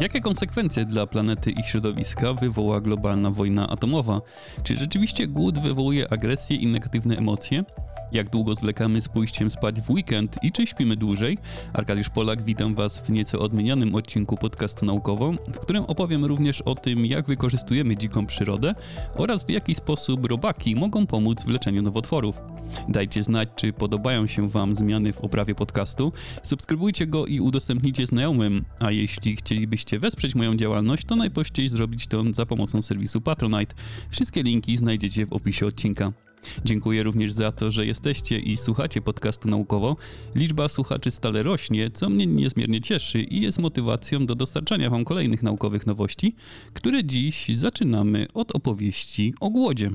Jakie konsekwencje dla planety i środowiska wywoła globalna wojna atomowa? Czy rzeczywiście głód wywołuje agresję i negatywne emocje? Jak długo zwlekamy z pójściem spać w weekend i czy śpimy dłużej? Arkadiusz Polak, witam Was w nieco odmienionym odcinku podcastu naukowo, w którym opowiem również o tym, jak wykorzystujemy dziką przyrodę oraz w jaki sposób robaki mogą pomóc w leczeniu nowotworów. Dajcie znać, czy podobają się Wam zmiany w oprawie podcastu. Subskrybujcie go i udostępnijcie znajomym, a jeśli chcielibyście wesprzeć moją działalność, to najprościej zrobić to za pomocą serwisu Patronite. Wszystkie linki znajdziecie w opisie odcinka. Dziękuję również za to, że jesteście i słuchacie podcastu naukowo. Liczba słuchaczy stale rośnie, co mnie niezmiernie cieszy i jest motywacją do dostarczania Wam kolejnych naukowych nowości, które dziś zaczynamy od opowieści o głodzie.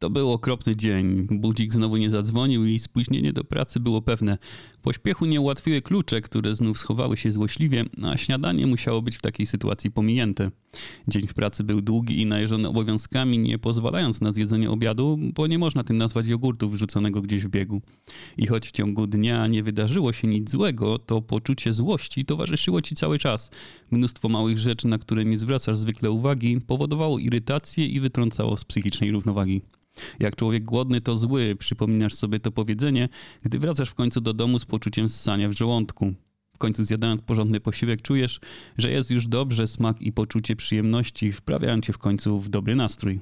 To był okropny dzień. Budzik znowu nie zadzwonił i spóźnienie do pracy było pewne. Pośpiechu nie ułatwiły klucze, które znów schowały się złośliwie, a śniadanie musiało być w takiej sytuacji pominięte. Dzień w pracy był długi i najeżony obowiązkami, nie pozwalając na zjedzenie obiadu, bo nie można tym nazwać jogurtu wrzuconego gdzieś w biegu. I choć w ciągu dnia nie wydarzyło się nic złego, to poczucie złości towarzyszyło ci cały czas. Mnóstwo małych rzeczy, na które nie zwracasz zwykle uwagi, powodowało irytację i wytrącało z psychicznej równowagi. Jak człowiek głodny to zły, przypominasz sobie to powiedzenie, gdy wracasz w końcu do domu z poczuciem ssania w żołądku. W końcu zjadając porządny posiłek czujesz, że jest już dobrze, smak i poczucie przyjemności wprawiają cię w końcu w dobry nastrój.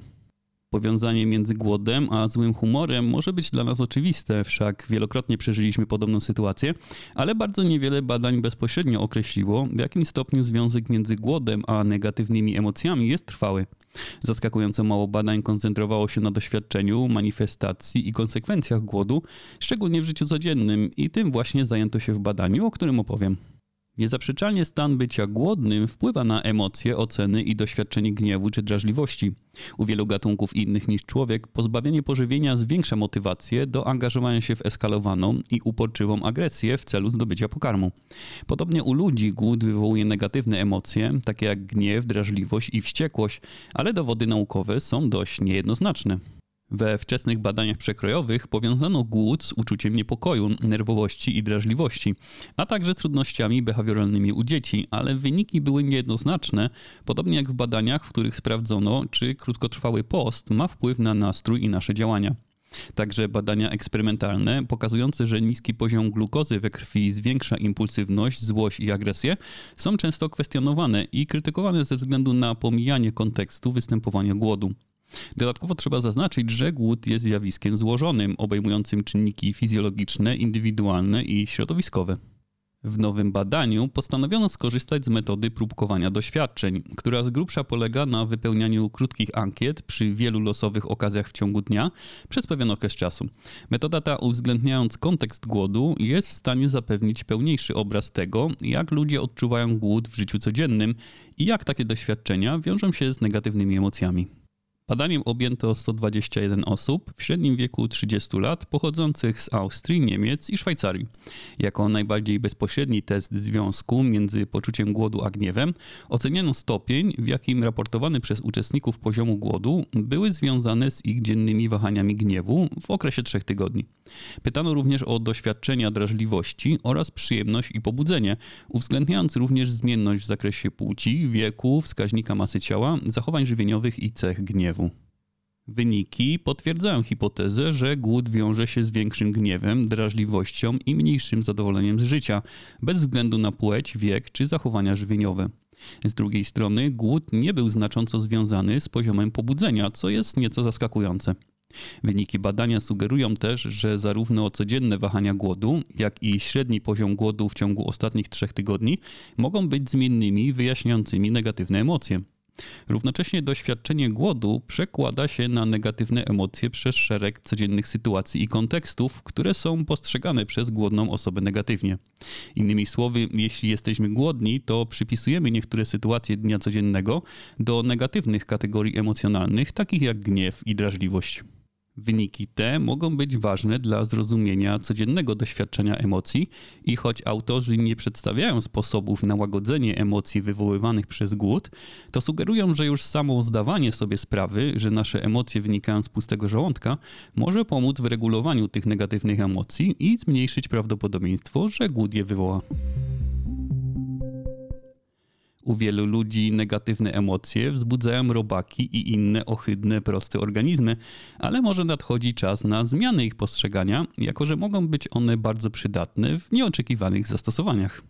Powiązanie między głodem a złym humorem może być dla nas oczywiste, wszak wielokrotnie przeżyliśmy podobną sytuację, ale bardzo niewiele badań bezpośrednio określiło, w jakim stopniu związek między głodem a negatywnymi emocjami jest trwały. Zaskakująco mało badań koncentrowało się na doświadczeniu, manifestacji i konsekwencjach głodu, szczególnie w życiu codziennym, i tym właśnie zajęto się w badaniu, o którym opowiem. Niezaprzeczalnie stan bycia głodnym wpływa na emocje, oceny i doświadczenie gniewu czy drażliwości. U wielu gatunków innych niż człowiek pozbawienie pożywienia zwiększa motywację do angażowania się w eskalowaną i uporczywą agresję w celu zdobycia pokarmu. Podobnie u ludzi głód wywołuje negatywne emocje, takie jak gniew, drażliwość i wściekłość, ale dowody naukowe są dość niejednoznaczne. We wczesnych badaniach przekrojowych powiązano głód z uczuciem niepokoju, nerwowości i drażliwości, a także trudnościami behawioralnymi u dzieci, ale wyniki były niejednoznaczne, podobnie jak w badaniach, w których sprawdzono, czy krótkotrwały post ma wpływ na nastrój i nasze działania. Także badania eksperymentalne pokazujące, że niski poziom glukozy we krwi zwiększa impulsywność, złość i agresję, są często kwestionowane i krytykowane ze względu na pomijanie kontekstu występowania głodu. Dodatkowo trzeba zaznaczyć, że głód jest zjawiskiem złożonym, obejmującym czynniki fizjologiczne, indywidualne i środowiskowe. W nowym badaniu postanowiono skorzystać z metody próbkowania doświadczeń, która z grubsza polega na wypełnianiu krótkich ankiet przy wielu losowych okazjach w ciągu dnia przez pewien okres czasu. Metoda ta, uwzględniając kontekst głodu, jest w stanie zapewnić pełniejszy obraz tego, jak ludzie odczuwają głód w życiu codziennym i jak takie doświadczenia wiążą się z negatywnymi emocjami. Badaniem objęto 121 osób w średnim wieku 30 lat, pochodzących z Austrii, Niemiec i Szwajcarii. Jako najbardziej bezpośredni test związku między poczuciem głodu a gniewem oceniano stopień, w jakim raportowany przez uczestników poziomu głodu były związane z ich dziennymi wahaniami gniewu w okresie trzech tygodni. Pytano również o doświadczenia drażliwości oraz przyjemność i pobudzenie, uwzględniając również zmienność w zakresie płci, wieku, wskaźnika masy ciała, zachowań żywieniowych i cech gniewu. Wyniki potwierdzają hipotezę, że głód wiąże się z większym gniewem, drażliwością i mniejszym zadowoleniem z życia, bez względu na płeć, wiek czy zachowania żywieniowe. Z drugiej strony, głód nie był znacząco związany z poziomem pobudzenia, co jest nieco zaskakujące. Wyniki badania sugerują też, że zarówno codzienne wahania głodu, jak i średni poziom głodu w ciągu ostatnich trzech tygodni mogą być zmiennymi, wyjaśniającymi negatywne emocje. Równocześnie doświadczenie głodu przekłada się na negatywne emocje przez szereg codziennych sytuacji i kontekstów, które są postrzegane przez głodną osobę negatywnie. Innymi słowy, jeśli jesteśmy głodni, to przypisujemy niektóre sytuacje dnia codziennego do negatywnych kategorii emocjonalnych, takich jak gniew i drażliwość. Wyniki te mogą być ważne dla zrozumienia codziennego doświadczenia emocji i choć autorzy nie przedstawiają sposobów na łagodzenie emocji wywoływanych przez głód, to sugerują, że już samo zdawanie sobie sprawy, że nasze emocje wynikają z pustego żołądka, może pomóc w regulowaniu tych negatywnych emocji i zmniejszyć prawdopodobieństwo, że głód je wywoła. U wielu ludzi negatywne emocje wzbudzają robaki i inne ohydne, proste organizmy, ale może nadchodzi czas na zmianę ich postrzegania, jako że mogą być one bardzo przydatne w nieoczekiwanych zastosowaniach.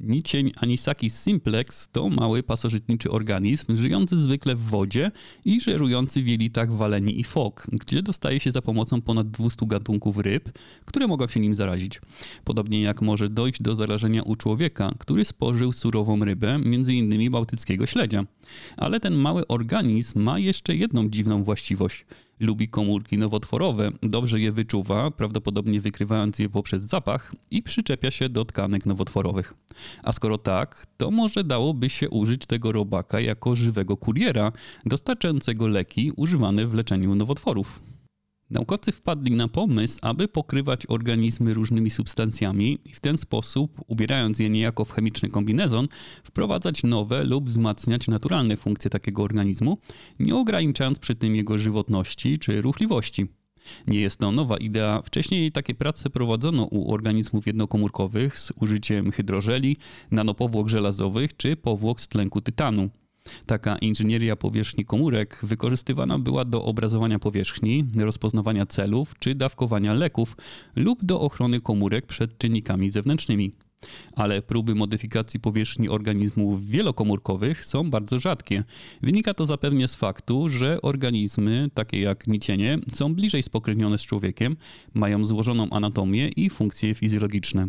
Nicień Anisakis simplex to mały pasożytniczy organizm żyjący zwykle w wodzie i żerujący w jelitach waleni i fok, gdzie dostaje się za pomocą ponad 200 gatunków ryb, które mogą się nim zarazić. Podobnie jak może dojść do zarażenia u człowieka, który spożył surową rybę, m.in. bałtyckiego śledzia. Ale ten mały organizm ma jeszcze jedną dziwną właściwość – lubi komórki nowotworowe, dobrze je wyczuwa, prawdopodobnie wykrywając je poprzez zapach i przyczepia się do tkanek nowotworowych. A skoro tak, to może dałoby się użyć tego robaka jako żywego kuriera dostarczającego leki używane w leczeniu nowotworów. Naukowcy wpadli na pomysł, aby pokrywać organizmy różnymi substancjami i w ten sposób, ubierając je niejako w chemiczny kombinezon, wprowadzać nowe lub wzmacniać naturalne funkcje takiego organizmu, nie ograniczając przy tym jego żywotności czy ruchliwości. Nie jest to nowa idea. Wcześniej takie prace prowadzono u organizmów jednokomórkowych z użyciem hydrożeli, nanopowłok żelazowych czy powłok z tlenku tytanu. Taka inżynieria powierzchni komórek wykorzystywana była do obrazowania powierzchni, rozpoznawania celów czy dawkowania leków lub do ochrony komórek przed czynnikami zewnętrznymi. Ale próby modyfikacji powierzchni organizmów wielokomórkowych są bardzo rzadkie. Wynika to zapewne z faktu, że organizmy, takie jak nicienie, są bliżej spokrewnione z człowiekiem, mają złożoną anatomię i funkcje fizjologiczne.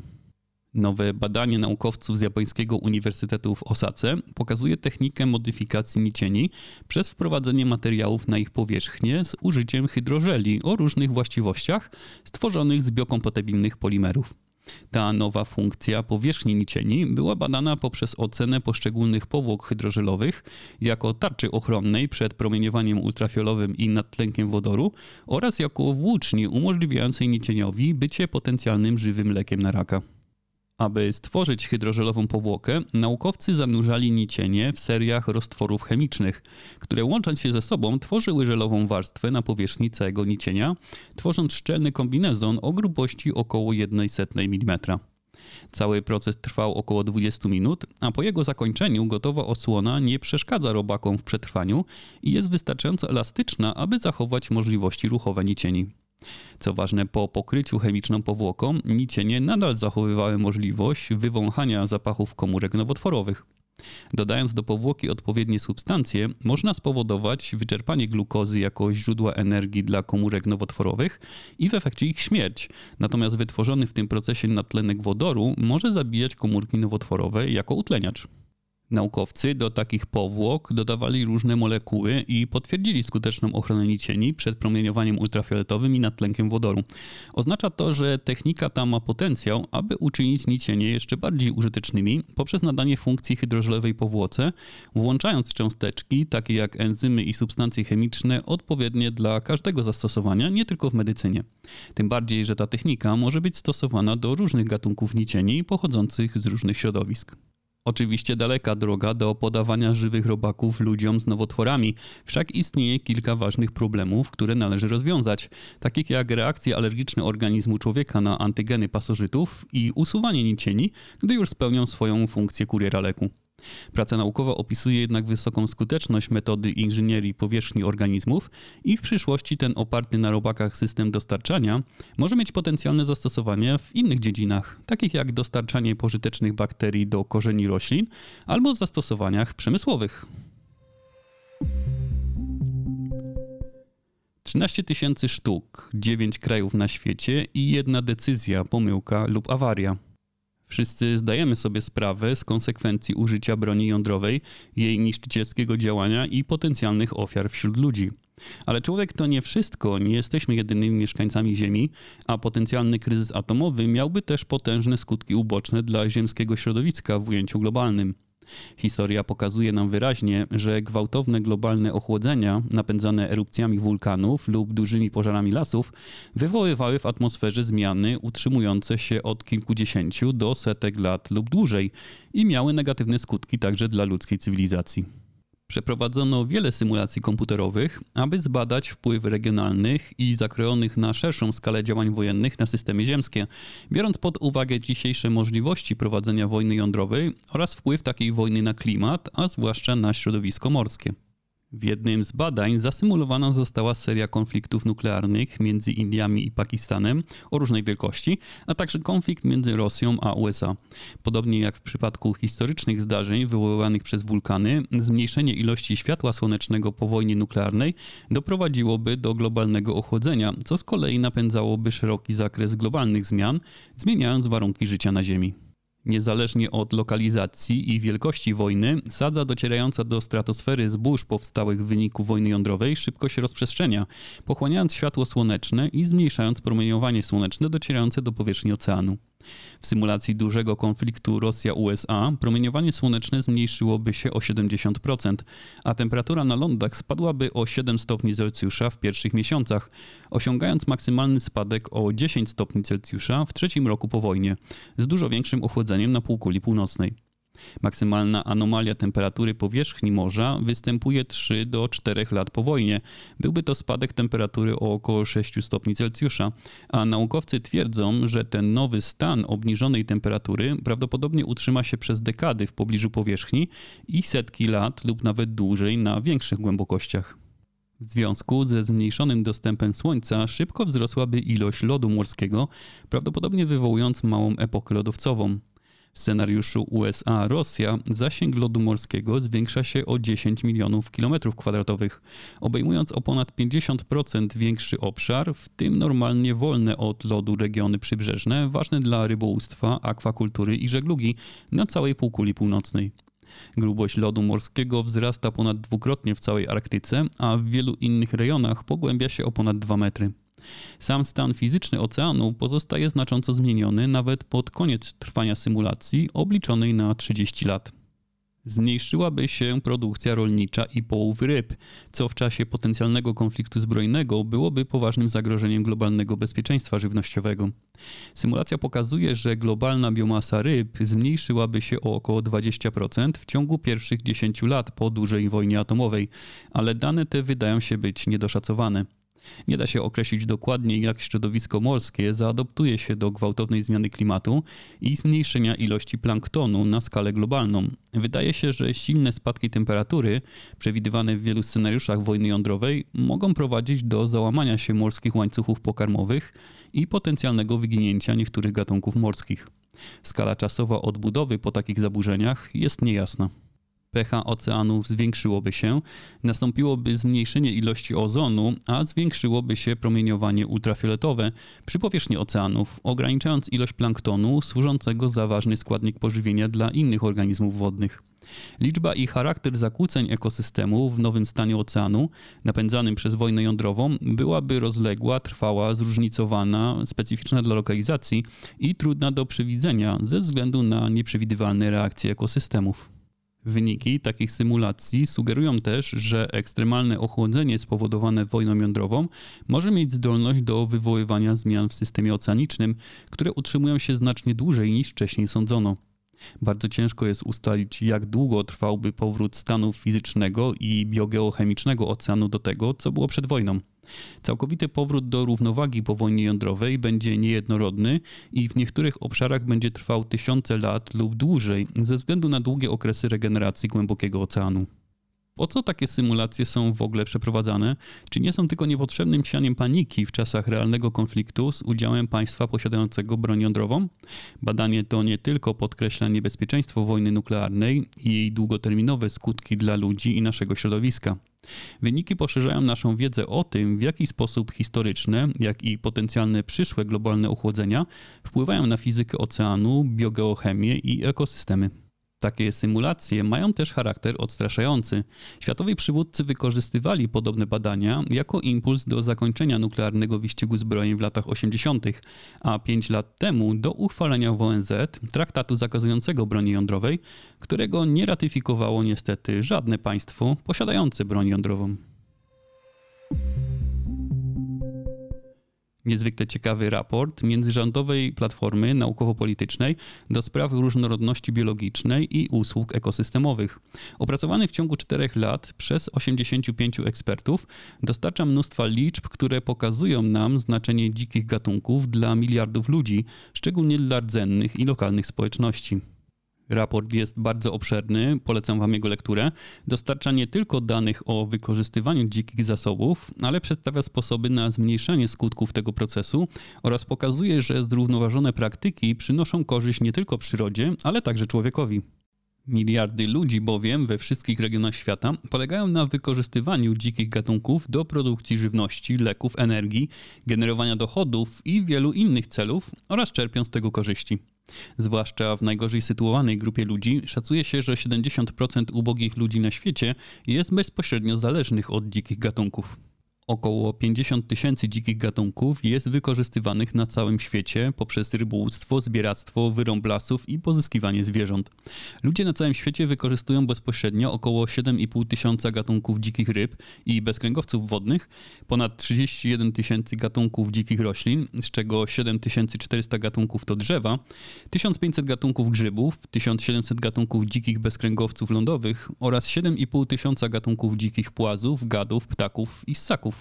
Nowe badanie naukowców z japońskiego Uniwersytetu w Osace pokazuje technikę modyfikacji nicieni przez wprowadzenie materiałów na ich powierzchnię z użyciem hydrożeli o różnych właściwościach stworzonych z biokompatybilnych polimerów. Ta nowa funkcja powierzchni nicieni była badana poprzez ocenę poszczególnych powłok hydrożelowych jako tarczy ochronnej przed promieniowaniem ultrafiolowym i nadtlenkiem wodoru oraz jako włóczni umożliwiającej nicieniowi bycie potencjalnym żywym lekiem na raka. Aby stworzyć hydrożelową powłokę, naukowcy zanurzali nicienie w seriach roztworów chemicznych, które łącząc się ze sobą tworzyły żelową warstwę na powierzchni całego nicienia, tworząc szczelny kombinezon o grubości około 1,1 mm. Cały proces trwał około 20 minut, a po jego zakończeniu gotowa osłona nie przeszkadza robakom w przetrwaniu i jest wystarczająco elastyczna, aby zachować możliwości ruchowe nicieni. Co ważne, po pokryciu chemiczną powłoką nicienie nadal zachowywały możliwość wywąchania zapachów komórek nowotworowych. Dodając do powłoki odpowiednie substancje, można spowodować wyczerpanie glukozy jako źródła energii dla komórek nowotworowych i w efekcie ich śmierć. Natomiast wytworzony w tym procesie nadtlenek wodoru może zabijać komórki nowotworowe jako utleniacz. Naukowcy do takich powłok dodawali różne molekuły i potwierdzili skuteczną ochronę nicieni przed promieniowaniem ultrafioletowym i nadtlenkiem wodoru. Oznacza to, że technika ta ma potencjał, aby uczynić nicienie jeszcze bardziej użytecznymi poprzez nadanie funkcji hydrożelowej powłoce, włączając cząsteczki takie jak enzymy i substancje chemiczne odpowiednie dla każdego zastosowania, nie tylko w medycynie. Tym bardziej, że ta technika może być stosowana do różnych gatunków nicieni pochodzących z różnych środowisk. Oczywiście daleka droga do podawania żywych robaków ludziom z nowotworami, wszak istnieje kilka ważnych problemów, które należy rozwiązać, takich jak reakcje alergiczne organizmu człowieka na antygeny pasożytów i usuwanie nicieni, gdy już spełnią swoją funkcję kuriera leku. Praca naukowa opisuje jednak wysoką skuteczność metody inżynierii powierzchni organizmów i w przyszłości ten oparty na robakach system dostarczania może mieć potencjalne zastosowania w innych dziedzinach, takich jak dostarczanie pożytecznych bakterii do korzeni roślin albo w zastosowaniach przemysłowych. 13 tysięcy sztuk, 9 krajów na świecie i jedna decyzja, pomyłka lub awaria. Wszyscy zdajemy sobie sprawę z konsekwencji użycia broni jądrowej, jej niszczycielskiego działania i potencjalnych ofiar wśród ludzi. Ale człowiek to nie wszystko, nie jesteśmy jedynymi mieszkańcami Ziemi, a potencjalny kryzys atomowy miałby też potężne skutki uboczne dla ziemskiego środowiska w ujęciu globalnym. Historia pokazuje nam wyraźnie, że gwałtowne globalne ochłodzenia, napędzane erupcjami wulkanów lub dużymi pożarami lasów, wywoływały w atmosferze zmiany utrzymujące się od kilkudziesięciu do setek lat lub dłużej i miały negatywne skutki także dla ludzkiej cywilizacji. Przeprowadzono wiele symulacji komputerowych, aby zbadać wpływ regionalnych i zakrojonych na szerszą skalę działań wojennych na systemy ziemskie, biorąc pod uwagę dzisiejsze możliwości prowadzenia wojny jądrowej oraz wpływ takiej wojny na klimat, a zwłaszcza na środowisko morskie. W jednym z badań zasymulowana została seria konfliktów nuklearnych między Indiami i Pakistanem o różnej wielkości, a także konflikt między Rosją a USA. Podobnie jak w przypadku historycznych zdarzeń wywoływanych przez wulkany, zmniejszenie ilości światła słonecznego po wojnie nuklearnej doprowadziłoby do globalnego ochłodzenia, co z kolei napędzałoby szeroki zakres globalnych zmian, zmieniając warunki życia na Ziemi. Niezależnie od lokalizacji i wielkości wojny, sadza docierająca do stratosfery zbóż powstałych w wyniku wojny jądrowej szybko się rozprzestrzenia, pochłaniając światło słoneczne i zmniejszając promieniowanie słoneczne docierające do powierzchni oceanu. W symulacji dużego konfliktu Rosja-USA promieniowanie słoneczne zmniejszyłoby się o 70%, a temperatura na lądach spadłaby o 7 stopni Celsjusza w pierwszych miesiącach, osiągając maksymalny spadek o 10 stopni Celsjusza w trzecim roku po wojnie, z dużo większym ochłodzeniem na półkuli północnej. Maksymalna anomalia temperatury powierzchni morza występuje 3 do 4 lat po wojnie. Byłby to spadek temperatury o około 6 stopni Celsjusza, a naukowcy twierdzą, że ten nowy stan obniżonej temperatury prawdopodobnie utrzyma się przez dekady w pobliżu powierzchni i setki lat lub nawet dłużej na większych głębokościach. W związku ze zmniejszonym dostępem słońca szybko wzrosłaby ilość lodu morskiego, prawdopodobnie wywołując małą epokę lodowcową. W scenariuszu USA-Rosja zasięg lodu morskiego zwiększa się o 10 milionów kilometrów kwadratowych, obejmując o ponad 50% większy obszar, w tym normalnie wolne od lodu regiony przybrzeżne, ważne dla rybołówstwa, akwakultury i żeglugi na całej półkuli północnej. Grubość lodu morskiego wzrasta ponad dwukrotnie w całej Arktyce, a w wielu innych rejonach pogłębia się o ponad 2 metry. Sam stan fizyczny oceanu pozostaje znacząco zmieniony nawet pod koniec trwania symulacji obliczonej na 30 lat. Zmniejszyłaby się produkcja rolnicza i połów ryb, co w czasie potencjalnego konfliktu zbrojnego byłoby poważnym zagrożeniem globalnego bezpieczeństwa żywnościowego. Symulacja pokazuje, że globalna biomasa ryb zmniejszyłaby się o około 20% w ciągu pierwszych 10 lat po dużej wojnie atomowej, ale dane te wydają się być niedoszacowane. Nie da się określić dokładnie, jak środowisko morskie zaadoptuje się do gwałtownej zmiany klimatu i zmniejszenia ilości planktonu na skalę globalną. Wydaje się, że silne spadki temperatury, przewidywane w wielu scenariuszach wojny jądrowej, mogą prowadzić do załamania się morskich łańcuchów pokarmowych i potencjalnego wyginięcia niektórych gatunków morskich. Skala czasowa odbudowy po takich zaburzeniach jest niejasna pH oceanów zwiększyłoby się, nastąpiłoby zmniejszenie ilości ozonu, a zwiększyłoby się promieniowanie ultrafioletowe przy powierzchni oceanów, ograniczając ilość planktonu służącego za ważny składnik pożywienia dla innych organizmów wodnych. Liczba i charakter zakłóceń ekosystemu w nowym stanie oceanu, napędzanym przez wojnę jądrową, byłaby rozległa, trwała, zróżnicowana, specyficzna dla lokalizacji i trudna do przewidzenia ze względu na nieprzewidywalne reakcje ekosystemów. Wyniki takich symulacji sugerują też, że ekstremalne ochłodzenie spowodowane wojną jądrową może mieć zdolność do wywoływania zmian w systemie oceanicznym, które utrzymują się znacznie dłużej niż wcześniej sądzono. Bardzo ciężko jest ustalić, jak długo trwałby powrót stanu fizycznego i biogeochemicznego oceanu do tego, co było przed wojną. Całkowity powrót do równowagi po wojnie jądrowej będzie niejednorodny i w niektórych obszarach będzie trwał tysiące lat lub dłużej ze względu na długie okresy regeneracji głębokiego oceanu. Po co takie symulacje są w ogóle przeprowadzane? Czy nie są tylko niepotrzebnym sianiem paniki w czasach realnego konfliktu z udziałem państwa posiadającego broń jądrową? Badanie to nie tylko podkreśla niebezpieczeństwo wojny nuklearnej i jej długoterminowe skutki dla ludzi i naszego środowiska. Wyniki poszerzają naszą wiedzę o tym, w jaki sposób historyczne, jak i potencjalne przyszłe globalne ochłodzenia wpływają na fizykę oceanu, biogeochemię i ekosystemy. Takie symulacje mają też charakter odstraszający. Światowi przywódcy wykorzystywali podobne badania jako impuls do zakończenia nuklearnego wyścigu zbrojeń w latach 80., a 5 lat temu do uchwalenia w ONZ traktatu zakazującego broni jądrowej, którego nie ratyfikowało niestety żadne państwo posiadające broń jądrową. Niezwykle ciekawy raport międzyrządowej platformy naukowo-politycznej do spraw różnorodności biologicznej i usług ekosystemowych. Opracowany w ciągu czterech lat przez 85 ekspertów, dostarcza mnóstwa liczb, które pokazują nam znaczenie dzikich gatunków dla miliardów ludzi, szczególnie dla rdzennych i lokalnych społeczności. Raport jest bardzo obszerny, polecam Wam jego lekturę. Dostarcza nie tylko danych o wykorzystywaniu dzikich zasobów, ale przedstawia sposoby na zmniejszanie skutków tego procesu oraz pokazuje, że zrównoważone praktyki przynoszą korzyść nie tylko przyrodzie, ale także człowiekowi. Miliardy ludzi bowiem we wszystkich regionach świata polegają na wykorzystywaniu dzikich gatunków do produkcji żywności, leków, energii, generowania dochodów i wielu innych celów oraz czerpią z tego korzyści. Zwłaszcza w najgorzej sytuowanej grupie ludzi szacuje się, że 70% ubogich ludzi na świecie jest bezpośrednio zależnych od dzikich gatunków. Około 50 tysięcy dzikich gatunków jest wykorzystywanych na całym świecie poprzez rybołówstwo, zbieractwo, wyrąb lasów i pozyskiwanie zwierząt. Ludzie na całym świecie wykorzystują bezpośrednio około 7,5 tysiąca gatunków dzikich ryb i bezkręgowców wodnych, ponad 31 tysięcy gatunków dzikich roślin, z czego 7400 gatunków to drzewa, 1500 gatunków grzybów, 1700 gatunków dzikich bezkręgowców lądowych oraz 7,5 tysiąca gatunków dzikich płazów, gadów, ptaków i ssaków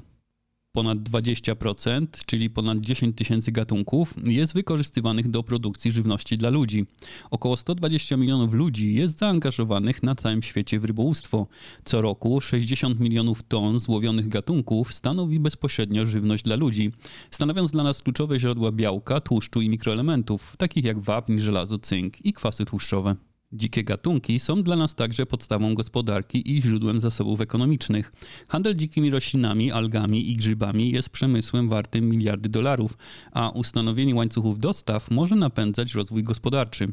ponad 20%, czyli ponad 10 tysięcy gatunków, jest wykorzystywanych do produkcji żywności dla ludzi. Około 120 milionów ludzi jest zaangażowanych na całym świecie w rybołówstwo. Co roku 60 milionów ton złowionych gatunków stanowi bezpośrednio żywność dla ludzi, stanowiąc dla nas kluczowe źródła białka, tłuszczu i mikroelementów, takich jak wapń, żelazo, cynk i kwasy tłuszczowe. Dzikie gatunki są dla nas także podstawą gospodarki i źródłem zasobów ekonomicznych. Handel dzikimi roślinami, algami i grzybami jest przemysłem wartym miliardy dolarów, a ustanowienie łańcuchów dostaw może napędzać rozwój gospodarczy.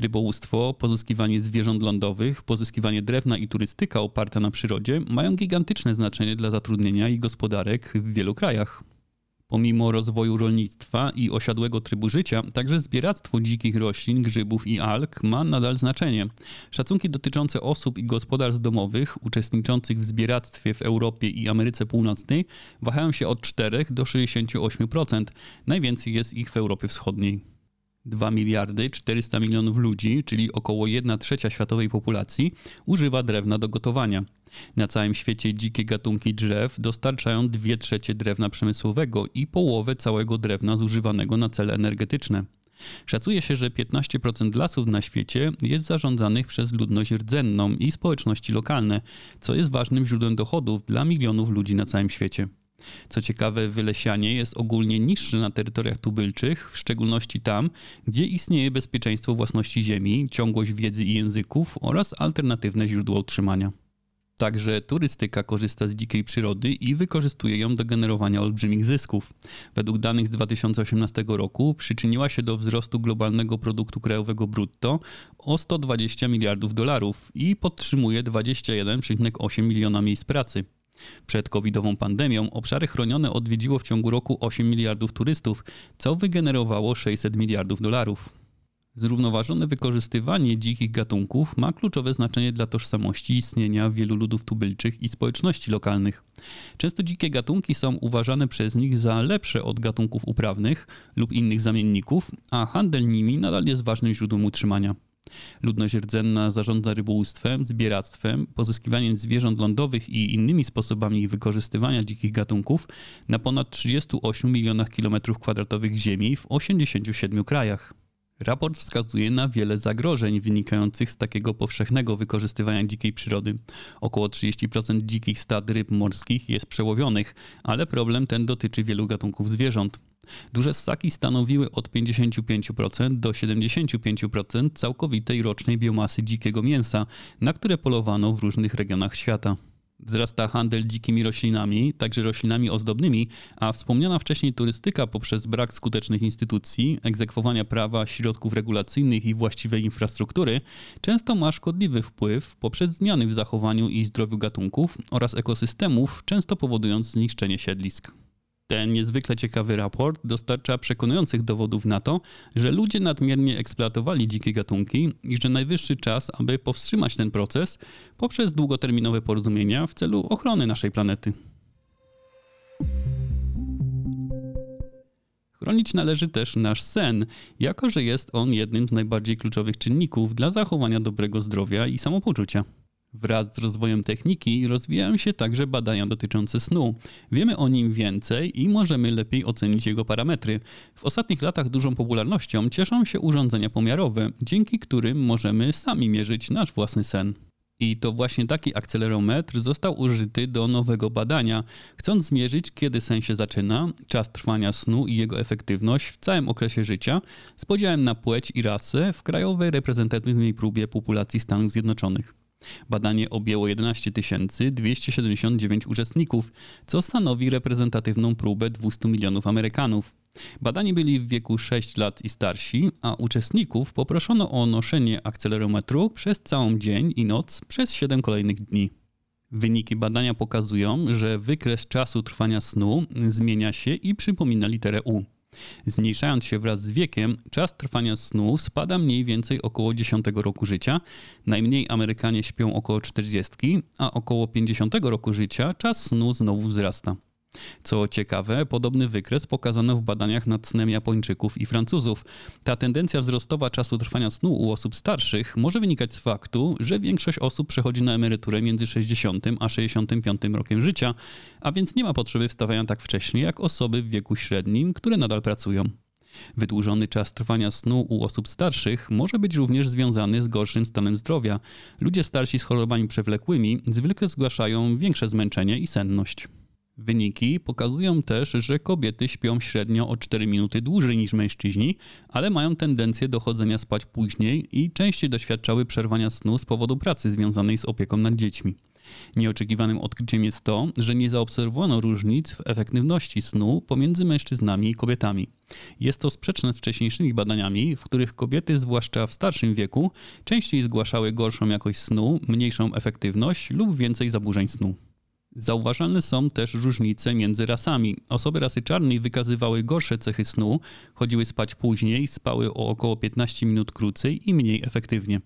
Rybołówstwo, pozyskiwanie zwierząt lądowych, pozyskiwanie drewna i turystyka oparta na przyrodzie mają gigantyczne znaczenie dla zatrudnienia i gospodarek w wielu krajach. Pomimo rozwoju rolnictwa i osiadłego trybu życia, także zbieractwo dzikich roślin, grzybów i alg ma nadal znaczenie. Szacunki dotyczące osób i gospodarstw domowych uczestniczących w zbieractwie w Europie i Ameryce Północnej wahają się od 4 do 68%. Najwięcej jest ich w Europie Wschodniej. 2 miliardy 400 milionów ludzi, czyli około 1 trzecia światowej populacji, używa drewna do gotowania. Na całym świecie dzikie gatunki drzew dostarczają 2 trzecie drewna przemysłowego i połowę całego drewna zużywanego na cele energetyczne. Szacuje się, że 15% lasów na świecie jest zarządzanych przez ludność rdzenną i społeczności lokalne, co jest ważnym źródłem dochodów dla milionów ludzi na całym świecie. Co ciekawe, wylesianie jest ogólnie niższe na terytoriach tubylczych, w szczególności tam, gdzie istnieje bezpieczeństwo własności ziemi, ciągłość wiedzy i języków oraz alternatywne źródła utrzymania. Także turystyka korzysta z dzikiej przyrody i wykorzystuje ją do generowania olbrzymich zysków. Według danych z 2018 roku przyczyniła się do wzrostu globalnego produktu krajowego brutto o 120 miliardów dolarów i podtrzymuje 21,8 miliona miejsc pracy. Przed covidową pandemią obszary chronione odwiedziło w ciągu roku 8 miliardów turystów, co wygenerowało 600 miliardów dolarów. Zrównoważone wykorzystywanie dzikich gatunków ma kluczowe znaczenie dla tożsamości istnienia wielu ludów tubylczych i społeczności lokalnych. Często dzikie gatunki są uważane przez nich za lepsze od gatunków uprawnych lub innych zamienników, a handel nimi nadal jest ważnym źródłem utrzymania. Ludność rdzenna zarządza rybołówstwem, zbieractwem, pozyskiwaniem zwierząt lądowych i innymi sposobami wykorzystywania dzikich gatunków na ponad 38 milionach kilometrów kwadratowych ziemi w 87 krajach. Raport wskazuje na wiele zagrożeń wynikających z takiego powszechnego wykorzystywania dzikiej przyrody. Około 30% dzikich stad ryb morskich jest przełowionych, ale problem ten dotyczy wielu gatunków zwierząt. Duże ssaki stanowiły od 55% do 75% całkowitej rocznej biomasy dzikiego mięsa, na które polowano w różnych regionach świata. Wzrasta handel dzikimi roślinami, także roślinami ozdobnymi, a wspomniana wcześniej turystyka poprzez brak skutecznych instytucji, egzekwowania prawa, środków regulacyjnych i właściwej infrastruktury często ma szkodliwy wpływ poprzez zmiany w zachowaniu i zdrowiu gatunków oraz ekosystemów, często powodując zniszczenie siedlisk. Ten niezwykle ciekawy raport dostarcza przekonujących dowodów na to, że ludzie nadmiernie eksploatowali dzikie gatunki i że najwyższy czas, aby powstrzymać ten proces poprzez długoterminowe porozumienia w celu ochrony naszej planety. Chronić należy też nasz sen, jako że jest on jednym z najbardziej kluczowych czynników dla zachowania dobrego zdrowia i samopoczucia. Wraz z rozwojem techniki rozwijają się także badania dotyczące snu. Wiemy o nim więcej i możemy lepiej ocenić jego parametry. W ostatnich latach dużą popularnością cieszą się urządzenia pomiarowe, dzięki którym możemy sami mierzyć nasz własny sen. I to właśnie taki akcelerometr został użyty do nowego badania, chcąc zmierzyć, kiedy sen się zaczyna, czas trwania snu i jego efektywność w całym okresie życia z podziałem na płeć i rasę w krajowej reprezentatywnej próbie populacji Stanów Zjednoczonych. Badanie objęło 11 279 uczestników, co stanowi reprezentatywną próbę 200 milionów Amerykanów. Badani byli w wieku 6 lat i starsi, a uczestników poproszono o noszenie akcelerometru przez całą dzień i noc przez 7 kolejnych dni. Wyniki badania pokazują, że wykres czasu trwania snu zmienia się i przypomina literę U. Zmniejszając się wraz z wiekiem, czas trwania snu spada mniej więcej około 10 roku życia. Najmniej Amerykanie śpią około 40, a około 50 roku życia czas snu znowu wzrasta. Co ciekawe, podobny wykres pokazano w badaniach nad snem Japończyków i Francuzów. Ta tendencja wzrostowa czasu trwania snu u osób starszych może wynikać z faktu, że większość osób przechodzi na emeryturę między 60 a 65 rokiem życia, a więc nie ma potrzeby wstawania tak wcześnie jak osoby w wieku średnim, które nadal pracują. Wydłużony czas trwania snu u osób starszych może być również związany z gorszym stanem zdrowia. Ludzie starsi z chorobami przewlekłymi zwykle zgłaszają większe zmęczenie i senność. Wyniki pokazują też, że kobiety śpią średnio o 4 minuty dłużej niż mężczyźni, ale mają tendencję do chodzenia spać później i częściej doświadczały przerwania snu z powodu pracy związanej z opieką nad dziećmi. Nieoczekiwanym odkryciem jest to, że nie zaobserwowano różnic w efektywności snu pomiędzy mężczyznami i kobietami. Jest to sprzeczne z wcześniejszymi badaniami, w których kobiety, zwłaszcza w starszym wieku, częściej zgłaszały gorszą jakość snu, mniejszą efektywność lub więcej zaburzeń snu. Zauważalne są też różnice między rasami. Osoby rasy czarnej wykazywały gorsze cechy snu, chodziły spać później, spały o około 15 minut krócej i mniej efektywnie.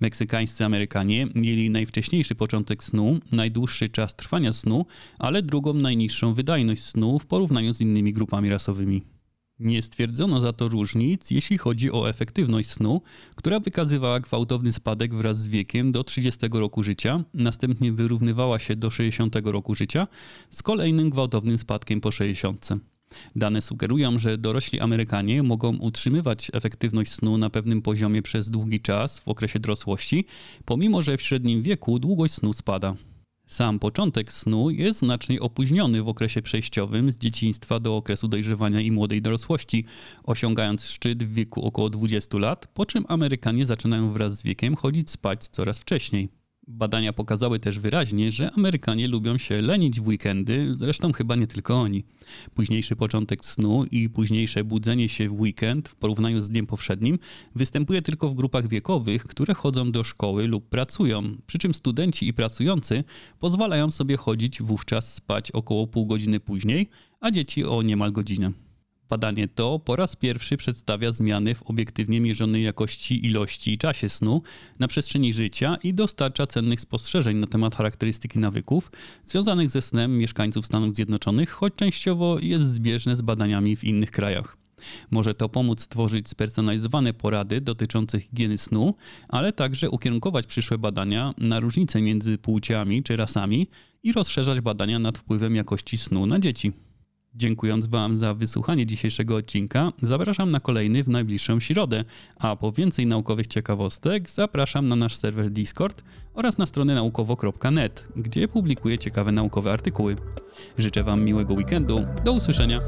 Meksykańscy Amerykanie mieli najwcześniejszy początek snu, najdłuższy czas trwania snu, ale drugą najniższą wydajność snu w porównaniu z innymi grupami rasowymi. Nie stwierdzono za to różnic, jeśli chodzi o efektywność snu, która wykazywała gwałtowny spadek wraz z wiekiem do 30 roku życia, następnie wyrównywała się do 60 roku życia, z kolejnym gwałtownym spadkiem po 60. Dane sugerują, że dorośli Amerykanie mogą utrzymywać efektywność snu na pewnym poziomie przez długi czas w okresie dorosłości, pomimo że w średnim wieku długość snu spada. Sam początek snu jest znacznie opóźniony w okresie przejściowym z dzieciństwa do okresu dojrzewania i młodej dorosłości, osiągając szczyt w wieku około 20 lat, po czym Amerykanie zaczynają wraz z wiekiem chodzić spać coraz wcześniej. Badania pokazały też wyraźnie, że Amerykanie lubią się lenić w weekendy, zresztą chyba nie tylko oni. Późniejszy początek snu i późniejsze budzenie się w weekend w porównaniu z dniem powszednim występuje tylko w grupach wiekowych, które chodzą do szkoły lub pracują, przy czym studenci i pracujący pozwalają sobie chodzić wówczas spać około pół godziny później, a dzieci o niemal godzinę. Badanie to po raz pierwszy przedstawia zmiany w obiektywnie mierzonej jakości, ilości i czasie snu na przestrzeni życia i dostarcza cennych spostrzeżeń na temat charakterystyki nawyków związanych ze snem mieszkańców Stanów Zjednoczonych, choć częściowo jest zbieżne z badaniami w innych krajach. Może to pomóc stworzyć spersonalizowane porady dotyczące higieny snu, ale także ukierunkować przyszłe badania na różnice między płciami czy rasami i rozszerzać badania nad wpływem jakości snu na dzieci. Dziękując Wam za wysłuchanie dzisiejszego odcinka, zapraszam na kolejny w najbliższą środę, a po więcej naukowych ciekawostek zapraszam na nasz serwer Discord oraz na stronę naukowo.net, gdzie publikuję ciekawe naukowe artykuły. Życzę Wam miłego weekendu, do usłyszenia!